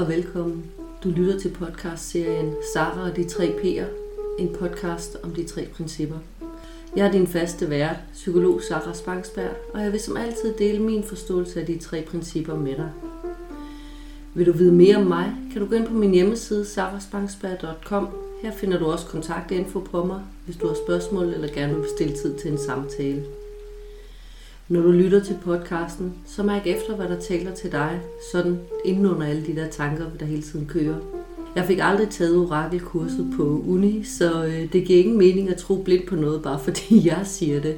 Og velkommen. Du lytter til podcastserien Sara og de tre P'er, en podcast om de tre principper. Jeg er din faste vært, psykolog Sara Spangsberg, og jeg vil som altid dele min forståelse af de tre principper med dig. Vil du vide mere om mig, kan du gå ind på min hjemmeside saraspangsberg.com. Her finder du også kontaktinfo på mig, hvis du har spørgsmål eller gerne vil bestille tid til en samtale. Når du lytter til podcasten, så mærk efter, hvad der taler til dig, sådan inden under alle de der tanker, der hele tiden kører. Jeg fik aldrig taget orakelkurset på uni, så øh, det giver ingen mening at tro blindt på noget, bare fordi jeg siger det.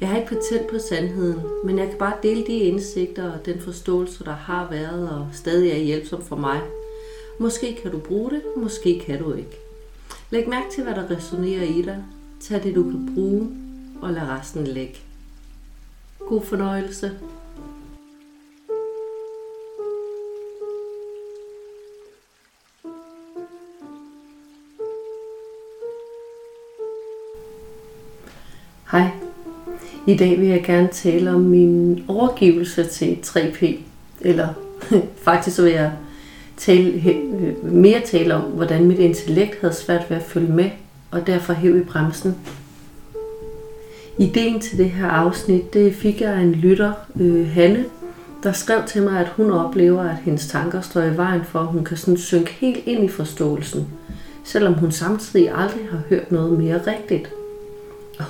Jeg har ikke patent på sandheden, men jeg kan bare dele de indsigter og den forståelse, der har været og stadig er hjælpsom for mig. Måske kan du bruge det, måske kan du ikke. Læg mærke til, hvad der resonerer i dig. Tag det, du kan bruge, og lad resten ligge. God fornøjelse. Hej. I dag vil jeg gerne tale om min overgivelse til 3P. Eller faktisk så vil jeg tale, øh, mere tale om, hvordan mit intellekt havde svært ved at følge med, og derfor hæv i bremsen. Ideen til det her afsnit, det fik jeg af en lytter, øh, Hanne, der skrev til mig, at hun oplever, at hendes tanker står i vejen for, at hun kan sådan synke helt ind i forståelsen, selvom hun samtidig aldrig har hørt noget mere rigtigt.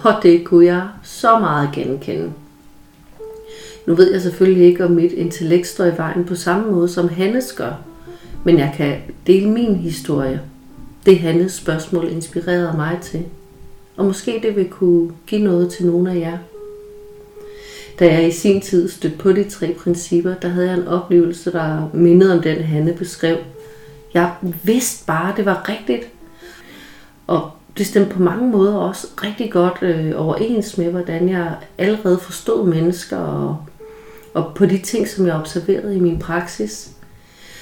Og det kunne jeg så meget genkende. Nu ved jeg selvfølgelig ikke, om mit intellekt står i vejen på samme måde, som Hannes gør, men jeg kan dele min historie. Det Hannes spørgsmål inspirerede mig til – og måske det vil kunne give noget til nogle af jer. Da jeg i sin tid stødte på de tre principper, der havde jeg en oplevelse, der mindede om den, Hanne beskrev. Jeg vidste bare, det var rigtigt. Og det stemte på mange måder også rigtig godt øh, overens med, hvordan jeg allerede forstod mennesker og, og på de ting, som jeg observerede i min praksis.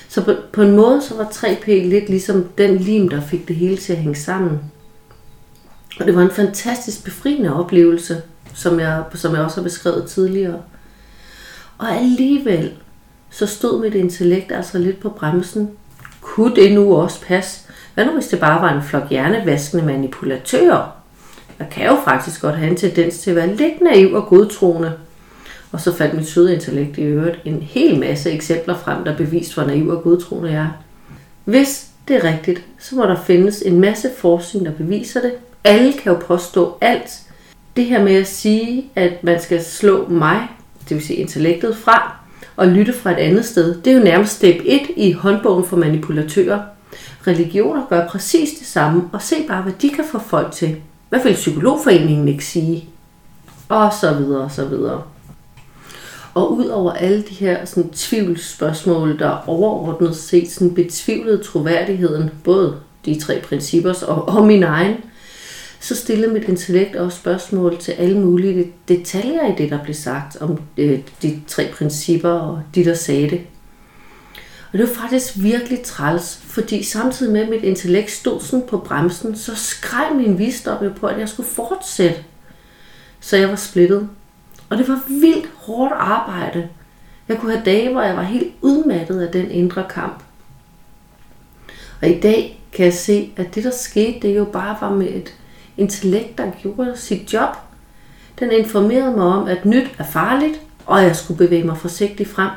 Så på, på en måde så var 3P lidt ligesom den lim, der fik det hele til at hænge sammen. Og det var en fantastisk befriende oplevelse, som jeg, som jeg også har beskrevet tidligere. Og alligevel, så stod mit intellekt altså lidt på bremsen. Kunne det nu også passe? Hvad nu hvis det bare var en flok hjernevaskende manipulatører? Jeg kan jo faktisk godt have en tendens til at være lidt naiv og godtroende. Og så fandt mit søde intellekt i øvrigt en hel masse eksempler frem, der beviste, hvor naiv og godtroende jeg er. Hvis det er rigtigt, så må der findes en masse forskning, der beviser det, alle kan jo påstå alt. Det her med at sige, at man skal slå mig, det vil sige intellektet, fra og lytte fra et andet sted, det er jo nærmest step 1 i håndbogen for manipulatører. Religioner gør præcis det samme, og se bare, hvad de kan få folk til. Hvad vil Psykologforeningen ikke sige? Og så videre, og så videre. Og ud over alle de her sådan, tvivlsspørgsmål, der overordnet set sådan, betvivlede troværdigheden, både de tre princippers og, og min egen, så stillede mit intellekt også spørgsmål til alle mulige detaljer i det, der blev sagt om øh, de tre principper og de, der sagde det. Og det var faktisk virkelig træls, fordi samtidig med, at mit intellekt stod sådan på bremsen, så skreg min visdom jo på, at jeg skulle fortsætte. Så jeg var splittet. Og det var vildt hårdt arbejde. Jeg kunne have dage, hvor jeg var helt udmattet af den indre kamp. Og i dag kan jeg se, at det der skete, det jo bare var med et intellekt, der gjorde sit job. Den informerede mig om, at nyt er farligt, og jeg skulle bevæge mig forsigtigt frem.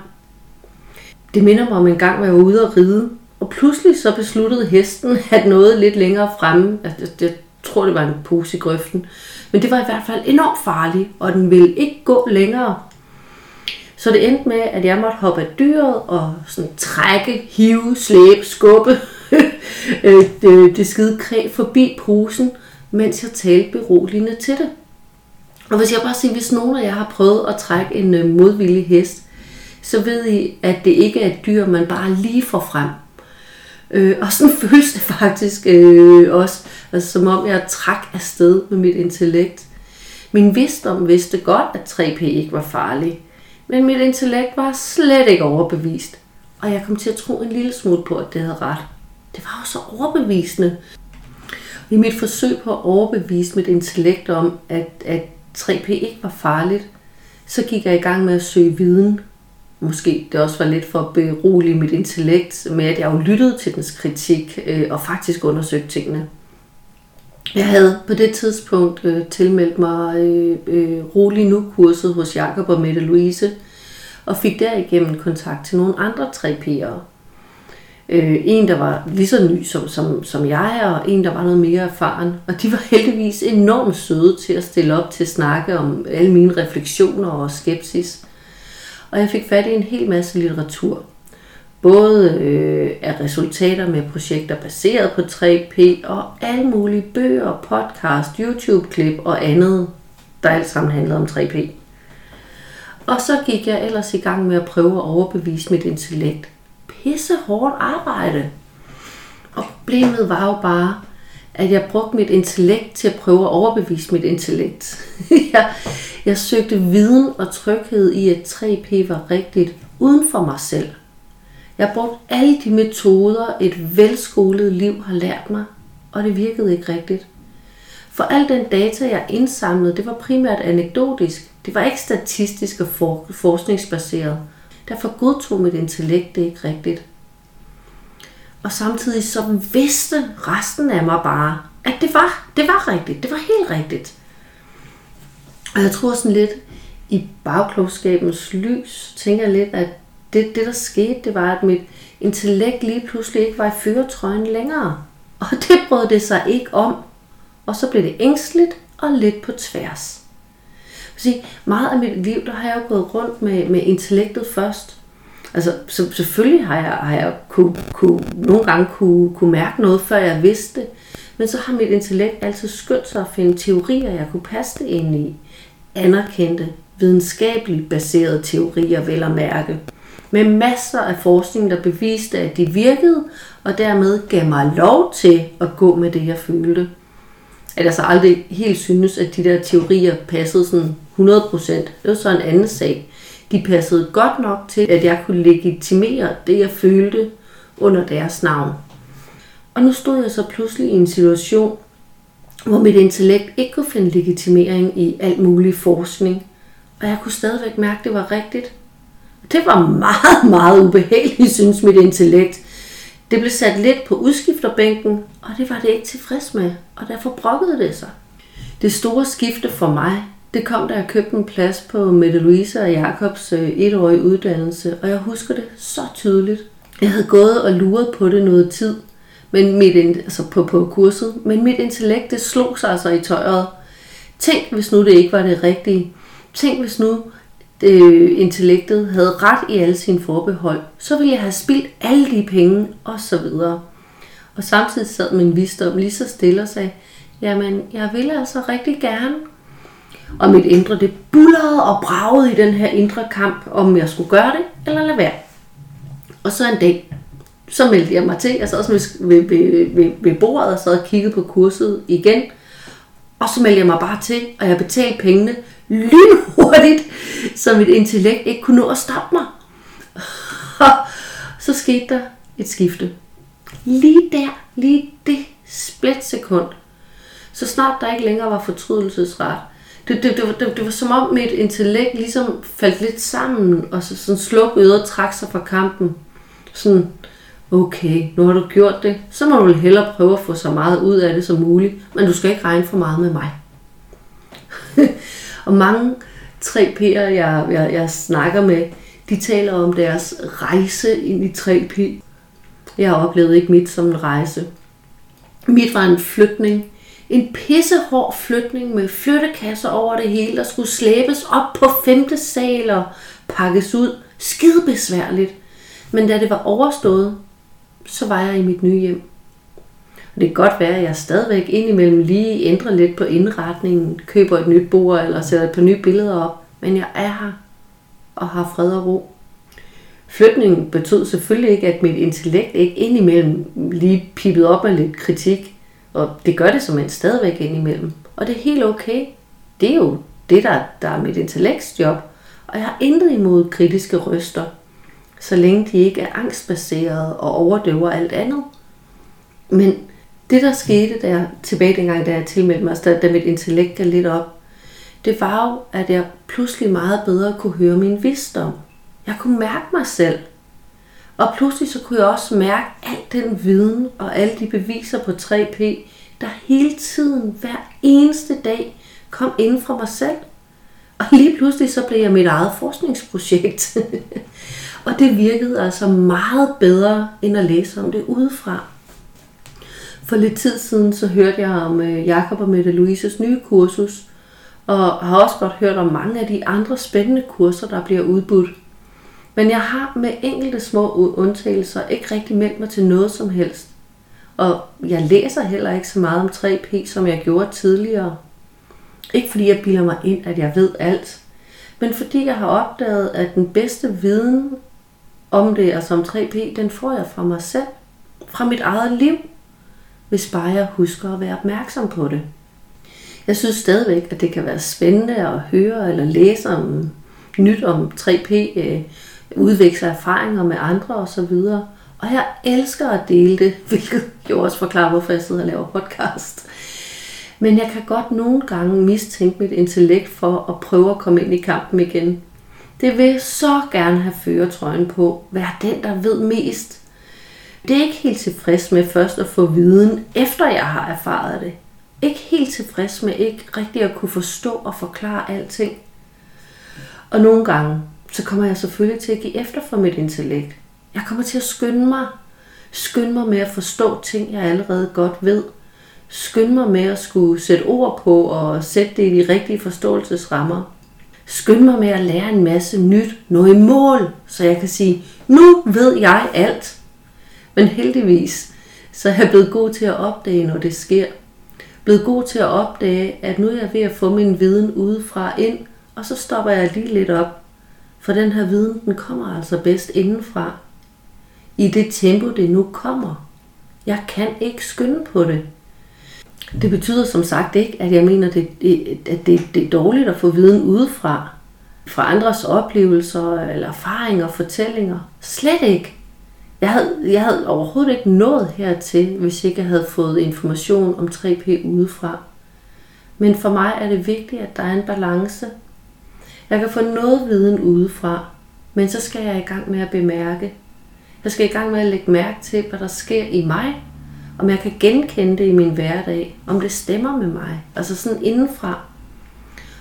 Det minder mig om en gang, hvor jeg var ude at ride, og pludselig så besluttede hesten at noget lidt længere fremme. Altså, jeg tror, det var en pose i grøften. Men det var i hvert fald enormt farligt, og den ville ikke gå længere. Så det endte med, at jeg måtte hoppe af dyret og sådan trække, hive, slæbe, skubbe øh, det, det skide kræ forbi posen, mens jeg talte beroligende til det. Og hvis jeg bare siger, hvis nogen af jer har prøvet at trække en øh, modvillig hest, så ved I, at det ikke er et dyr, man bare lige får frem. Øh, og sådan føles det faktisk øh, også, altså, som om jeg trak afsted med mit intellekt. Min vidstdom vidste godt, at 3P ikke var farlig, men mit intellekt var slet ikke overbevist. Og jeg kom til at tro en lille smule på, at det havde ret. Det var jo så overbevisende, i mit forsøg på at overbevise mit intellekt om, at, at 3P ikke var farligt, så gik jeg i gang med at søge viden. måske det også var lidt for at berolige mit intellekt med, at jeg jo lyttede til dens kritik øh, og faktisk undersøgte tingene. Jeg havde på det tidspunkt øh, tilmeldt mig øh, øh, rolig nu-kurset hos Jakob og Mette Louise, og fik derigennem kontakt til nogle andre 3P'ere. Øh, en, der var lige så ny som, som, som jeg, og en, der var noget mere erfaren. Og de var heldigvis enormt søde til at stille op til at snakke om alle mine refleksioner og skepsis. Og jeg fik fat i en hel masse litteratur. Både øh, af resultater med projekter baseret på 3P, og alle mulige bøger, podcast, YouTube-klip og andet, der alt sammen handlede om 3P. Og så gik jeg ellers i gang med at prøve at overbevise mit intellekt. Pisse hårdt arbejde. Og problemet var jo bare, at jeg brugte mit intellekt til at prøve at overbevise mit intellekt. jeg, jeg søgte viden og tryghed i, at 3P var rigtigt uden for mig selv. Jeg brugte alle de metoder, et velskolet liv har lært mig, og det virkede ikke rigtigt. For al den data, jeg indsamlede, det var primært anekdotisk. Det var ikke statistisk og for, forskningsbaseret. Derfor godtog mit intellekt det ikke rigtigt. Og samtidig så vidste resten af mig bare, at det var, det var rigtigt. Det var helt rigtigt. Og jeg tror sådan lidt, i bagklogskabens lys, tænker jeg lidt, at det, det der skete, det var, at mit intellekt lige pludselig ikke var i føretrøjen længere. Og det brød det sig ikke om. Og så blev det ængstligt og lidt på tværs. Sige, meget af mit liv, der har jeg jo gået rundt med, med intellektet først. Altså, så, selvfølgelig har jeg, har jeg kunne, kunne, nogle gange kunne, kunne mærke noget, før jeg vidste det. Men så har mit intellekt altid skyndt sig at finde teorier, jeg kunne passe det ind i. Anerkendte, videnskabeligt baserede teorier, vel at mærke. Med masser af forskning, der beviste, at de virkede, og dermed gav mig lov til at gå med det, jeg følte. At jeg så aldrig helt synes, at de der teorier passede sådan 100%. Det var så en anden sag. De passede godt nok til, at jeg kunne legitimere det, jeg følte under deres navn. Og nu stod jeg så pludselig i en situation, hvor mit intellekt ikke kunne finde legitimering i alt mulig forskning. Og jeg kunne stadigvæk mærke, at det var rigtigt. Det var meget, meget ubehageligt, synes mit intellekt. Det blev sat lidt på udskifterbænken, og det var det ikke tilfreds med, og derfor brokkede det sig. Det store skifte for mig, det kom, da jeg købte en plads på Mette Louise og Jakobs øh, etårige uddannelse, og jeg husker det så tydeligt. Jeg havde gået og luret på det noget tid, men mit, altså på, på kurset, men mit intellekt det slog sig altså i tøjet. Tænk, hvis nu det ikke var det rigtige. Tænk, hvis nu det, øh, intellektet havde ret i alle sine forbehold, så ville jeg have spildt alle de penge og så videre. Og samtidig sad min visdom lige så stille og sagde, jamen jeg vil altså rigtig gerne. Og mit indre, det bullerede og bragede i den her indre kamp, om jeg skulle gøre det eller lade være. Og så en dag, så meldte jeg mig til. Jeg sad også ved, ved, ved, ved bordet og sad og kiggede på kurset igen. Og så meldte jeg mig bare til, og jeg betalte pengene lynhurtigt, så mit intellekt ikke kunne nå at stoppe mig. så skete der et skifte. Lige der, lige det splitsekund, så snart der ikke længere var fortrydelsesret, det, det, det, det, det var som om mit intellekt ligesom faldt lidt sammen, og så sådan slukkede og trak sig fra kampen. Sådan, okay, nu har du gjort det, så må du vel hellere prøve at få så meget ud af det som muligt, men du skal ikke regne for meget med mig. og mange 3P'er, jeg, jeg, jeg snakker med, de taler om deres rejse ind i 3P. Jeg oplevede ikke mit som en rejse. Mit var en flytning. En pissehård flytning med flyttekasser over det hele, der skulle slæbes op på femte sal og pakkes ud. Skide besværligt. Men da det var overstået, så var jeg i mit nye hjem. Og det kan godt være, at jeg stadigvæk indimellem lige ændrer lidt på indretningen, køber et nyt bord eller sætter et par nye billeder op, men jeg er her og har fred og ro. Flytningen betød selvfølgelig ikke, at mit intellekt ikke indimellem lige pippede op med lidt kritik, og det gør det som en stadigvæk indimellem. Og det er helt okay. Det er jo det, der, der er mit intellektsjob. Og jeg har intet imod kritiske røster så længe de ikke er angstbaserede og overdøver alt andet. Men det, der skete der tilbage dengang, da jeg tilmeldte mig, da, da mit intellekt gav lidt op, det var jo, at jeg pludselig meget bedre kunne høre min visdom. Jeg kunne mærke mig selv. Og pludselig så kunne jeg også mærke al den viden og alle de beviser på 3P, der hele tiden, hver eneste dag, kom ind fra mig selv. Og lige pludselig så blev jeg mit eget forskningsprojekt. og det virkede altså meget bedre, end at læse om det udefra. For lidt tid siden så hørte jeg om øh, Jakob og Mette Louises nye kursus, og har også godt hørt om mange af de andre spændende kurser, der bliver udbudt. Men jeg har med enkelte små undtagelser ikke rigtig meldt mig til noget som helst. Og jeg læser heller ikke så meget om 3P, som jeg gjorde tidligere. Ikke fordi jeg bilder mig ind, at jeg ved alt, men fordi jeg har opdaget, at den bedste viden om det, og som 3P, den får jeg fra mig selv, fra mit eget liv, hvis bare jeg husker at være opmærksom på det. Jeg synes stadigvæk, at det kan være spændende at høre eller læse om nyt om 3P, udveksle erfaringer med andre osv. Og jeg elsker at dele det, hvilket jo også forklarer, hvorfor jeg sidder og laver podcast. Men jeg kan godt nogle gange mistænke mit intellekt for at prøve at komme ind i kampen igen. Det vil så gerne have føretrøjen på. Vær den, der ved mest. Det er ikke helt tilfreds med først at få viden, efter jeg har erfaret det. Ikke helt tilfreds med ikke rigtig at kunne forstå og forklare alting. Og nogle gange, så kommer jeg selvfølgelig til at give efter for mit intellekt. Jeg kommer til at skynde mig. Skynde mig med at forstå ting, jeg allerede godt ved – skynde mig med at skulle sætte ord på og sætte det i de rigtige forståelsesrammer. Skynd mig med at lære en masse nyt, nå i mål, så jeg kan sige, nu ved jeg alt. Men heldigvis, så er jeg blevet god til at opdage, når det sker. Blevet god til at opdage, at nu er jeg ved at få min viden udefra ind, og så stopper jeg lige lidt op. For den her viden, den kommer altså bedst indenfra. I det tempo, det nu kommer. Jeg kan ikke skynde på det. Det betyder som sagt ikke, at jeg mener, det, at det, det er dårligt at få viden udefra, fra andres oplevelser eller erfaringer og fortællinger. Slet ikke. Jeg havde, jeg havde overhovedet ikke nået hertil, hvis ikke jeg havde fået information om 3P udefra. Men for mig er det vigtigt, at der er en balance. Jeg kan få noget viden udefra, men så skal jeg i gang med at bemærke. Jeg skal i gang med at lægge mærke til, hvad der sker i mig, om jeg kan genkende det i min hverdag, om det stemmer med mig, altså sådan indenfra.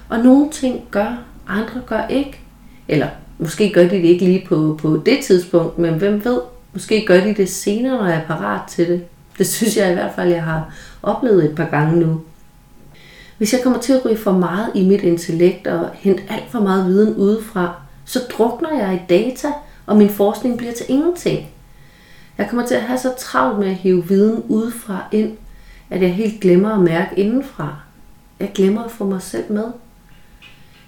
Og nogle ting gør, andre gør ikke. Eller måske gør de det ikke lige på, på det tidspunkt, men hvem ved, måske gør de det senere, når jeg er parat til det. Det synes jeg i hvert fald, jeg har oplevet et par gange nu. Hvis jeg kommer til at ryge for meget i mit intellekt og hente alt for meget viden udefra, så drukner jeg i data, og min forskning bliver til ingenting. Jeg kommer til at have så travlt med at hive viden udefra ind, at jeg helt glemmer at mærke indenfra. Jeg glemmer at få mig selv med.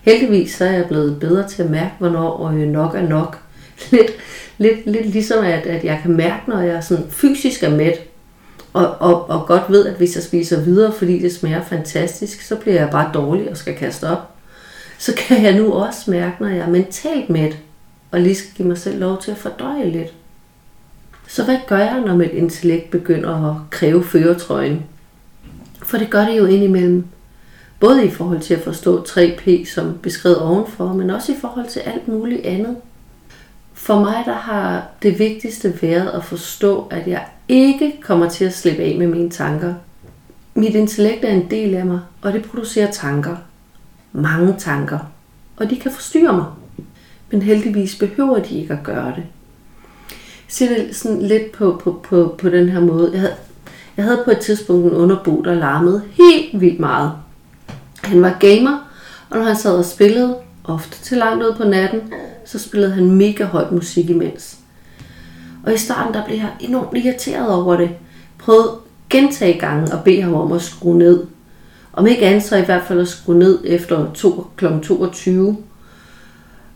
Heldigvis så er jeg blevet bedre til at mærke, hvornår nok er nok. Lidt, lidt, lidt ligesom at, at jeg kan mærke, når jeg sådan fysisk er mæt, og, og, og godt ved, at hvis jeg spiser videre, fordi det smager fantastisk, så bliver jeg bare dårlig og skal kaste op. Så kan jeg nu også mærke, når jeg er mentalt mæt, og lige skal give mig selv lov til at fordøje lidt. Så hvad gør jeg, når mit intellekt begynder at kræve føretrøjen? For det gør det jo indimellem. Både i forhold til at forstå 3P, som beskrevet ovenfor, men også i forhold til alt muligt andet. For mig der har det vigtigste været at forstå, at jeg ikke kommer til at slippe af med mine tanker. Mit intellekt er en del af mig, og det producerer tanker. Mange tanker. Og de kan forstyrre mig. Men heldigvis behøver de ikke at gøre det siger det sådan lidt på, på, på, på den her måde. Jeg havde, jeg havde på et tidspunkt en underbo, der larmede helt vildt meget. Han var gamer, og når han sad og spillede, ofte til langt ud på natten, så spillede han mega højt musik imens. Og i starten der blev jeg enormt irriteret over det. Prøvede gentage gange at bede ham om at skrue ned. Om ikke andet så i hvert fald at skrue ned efter to, kl. 22.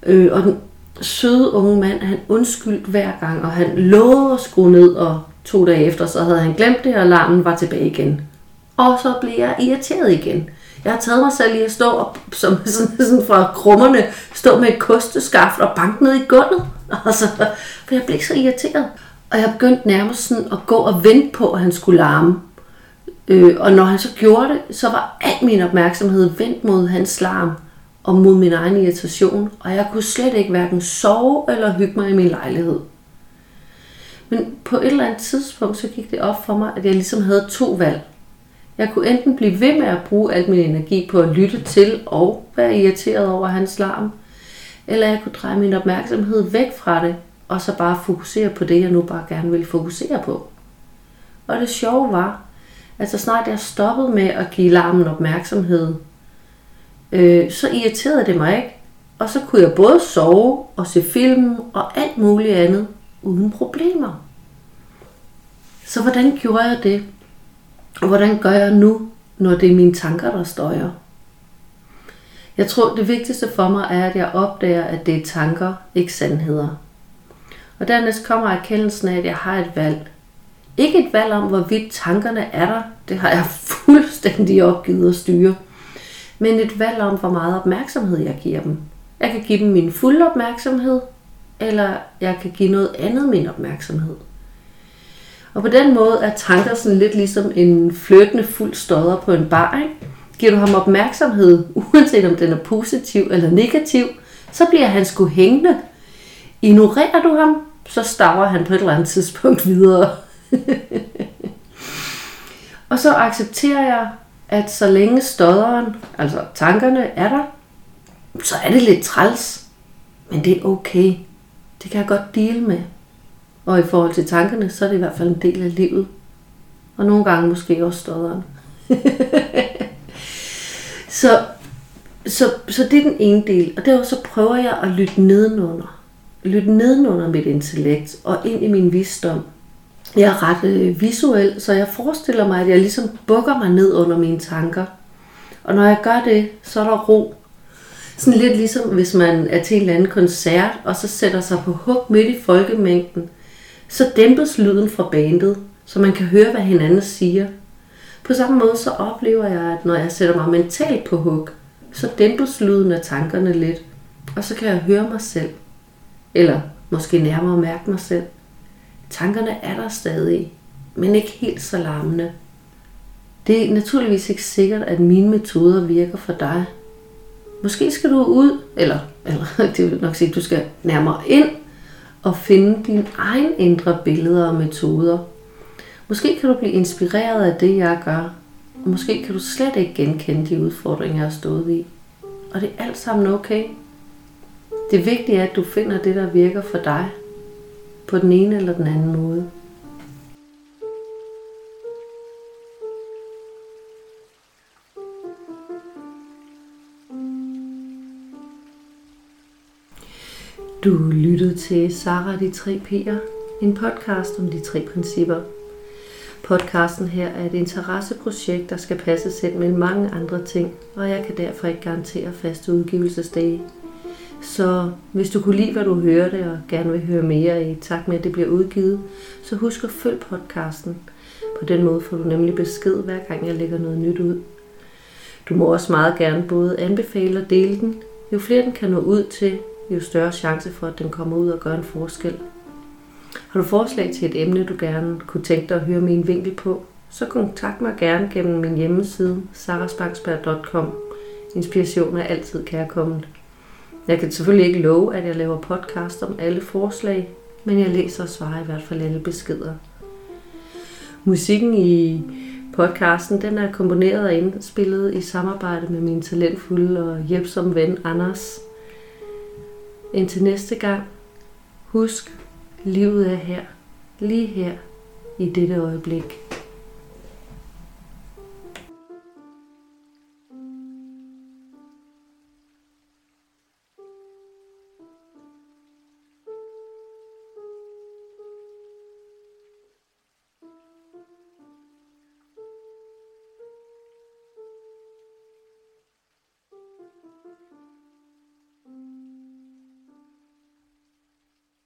Øh, og den søde unge mand, han undskyldte hver gang, og han lovede at skrue ned, og to dage efter, så havde han glemt det, og alarmen var tilbage igen. Og så blev jeg irriteret igen. Jeg har taget mig selv i at stå op, som sådan, sådan fra krummerne, stå med et kosteskaft og banke ned i gulvet. Altså, for jeg blev så irriteret. Og jeg begyndte nærmest sådan at gå og vente på, at han skulle larme. Øh, og når han så gjorde det, så var al min opmærksomhed vendt mod hans larm. og mod min egen irritation, og jeg kunne slet ikke hverken sove eller hygge mig i min lejlighed. Men på et eller andet tidspunkt, så gik det op for mig, at jeg ligesom havde to valg. Jeg kunne enten blive ved med at bruge al min energi på at lytte til og være irriteret over hans larm, eller jeg kunne dreje min opmærksomhed væk fra det, og så bare fokusere på det, jeg nu bare gerne ville fokusere på. Og det sjove var, at så snart jeg stoppede med at give larmen opmærksomhed, øh, så irriterede det mig ikke. Og så kunne jeg både sove og se film og alt muligt andet uden problemer. Så hvordan gjorde jeg det? Og hvordan gør jeg nu, når det er mine tanker, der støjer? Jeg tror, det vigtigste for mig er, at jeg opdager, at det er tanker, ikke sandheder. Og dernæst kommer erkendelsen af, at jeg har et valg. Ikke et valg om, hvorvidt tankerne er der. Det har jeg fuldstændig opgivet at styre. Men et valg om, hvor meget opmærksomhed jeg giver dem. Jeg kan give dem min fulde opmærksomhed, eller jeg kan give noget andet min opmærksomhed. Og på den måde er tanker sådan lidt ligesom en fløtende fuld stodder på en bar. Ikke? Giver du ham opmærksomhed, uanset om den er positiv eller negativ, så bliver han sgu hængende. Ignorerer du ham, så staver han på et eller andet tidspunkt videre. og så accepterer jeg, at så længe stodderen, altså tankerne, er der, så er det lidt træls. Men det er okay. Det kan jeg godt dele med. Og i forhold til tankerne, så er det i hvert fald en del af livet. Og nogle gange måske også stodderen. så, så, så det er den ene del. Og derfor så prøver jeg at lytte nedenunder. Lytte nedenunder mit intellekt og ind i min visdom. Jeg er ret øh, visuel, så jeg forestiller mig, at jeg ligesom bukker mig ned under mine tanker. Og når jeg gør det, så er der ro. Sådan lidt ligesom hvis man er til en eller anden koncert, og så sætter sig på hug midt i folkemængden, så dæmpes lyden fra bandet, så man kan høre, hvad hinanden siger. På samme måde så oplever jeg, at når jeg sætter mig mentalt på hug, så dæmpes lyden af tankerne lidt, og så kan jeg høre mig selv. Eller måske nærmere mærke mig selv. Tankerne er der stadig, men ikke helt så larmende. Det er naturligvis ikke sikkert, at mine metoder virker for dig. Måske skal du ud, eller, eller det vil nok sige, at du skal nærmere ind og finde din egen indre billeder og metoder. Måske kan du blive inspireret af det, jeg gør, og måske kan du slet ikke genkende de udfordringer, jeg har stået i. Og det er alt sammen okay. Det vigtige er, at du finder det, der virker for dig, på den ene eller den anden måde. Du lyttede til Sara de tre P'er, en podcast om de tre principper. Podcasten her er et interesseprojekt, der skal passe selv med mange andre ting, og jeg kan derfor ikke garantere faste udgivelsesdage. Så hvis du kunne lide, hvad du hørte, og gerne vil høre mere i takt med, at det bliver udgivet, så husk at følge podcasten. På den måde får du nemlig besked, hver gang jeg lægger noget nyt ud. Du må også meget gerne både anbefale og dele den. Jo flere den kan nå ud til, jo større chance for, at den kommer ud og gør en forskel. Har du forslag til et emne, du gerne kunne tænke dig at høre min vinkel på, så kontakt mig gerne gennem min hjemmeside sarasbangsberg.com. Inspiration er altid kærkommen. Jeg kan selvfølgelig ikke love, at jeg laver podcast om alle forslag, men jeg læser og svarer i hvert fald alle beskeder. Musikken i podcasten den er komponeret og indspillet i samarbejde med min talentfulde og hjælpsomme ven Anders. Indtil næste gang, husk, livet er her, lige her, i dette øjeblik.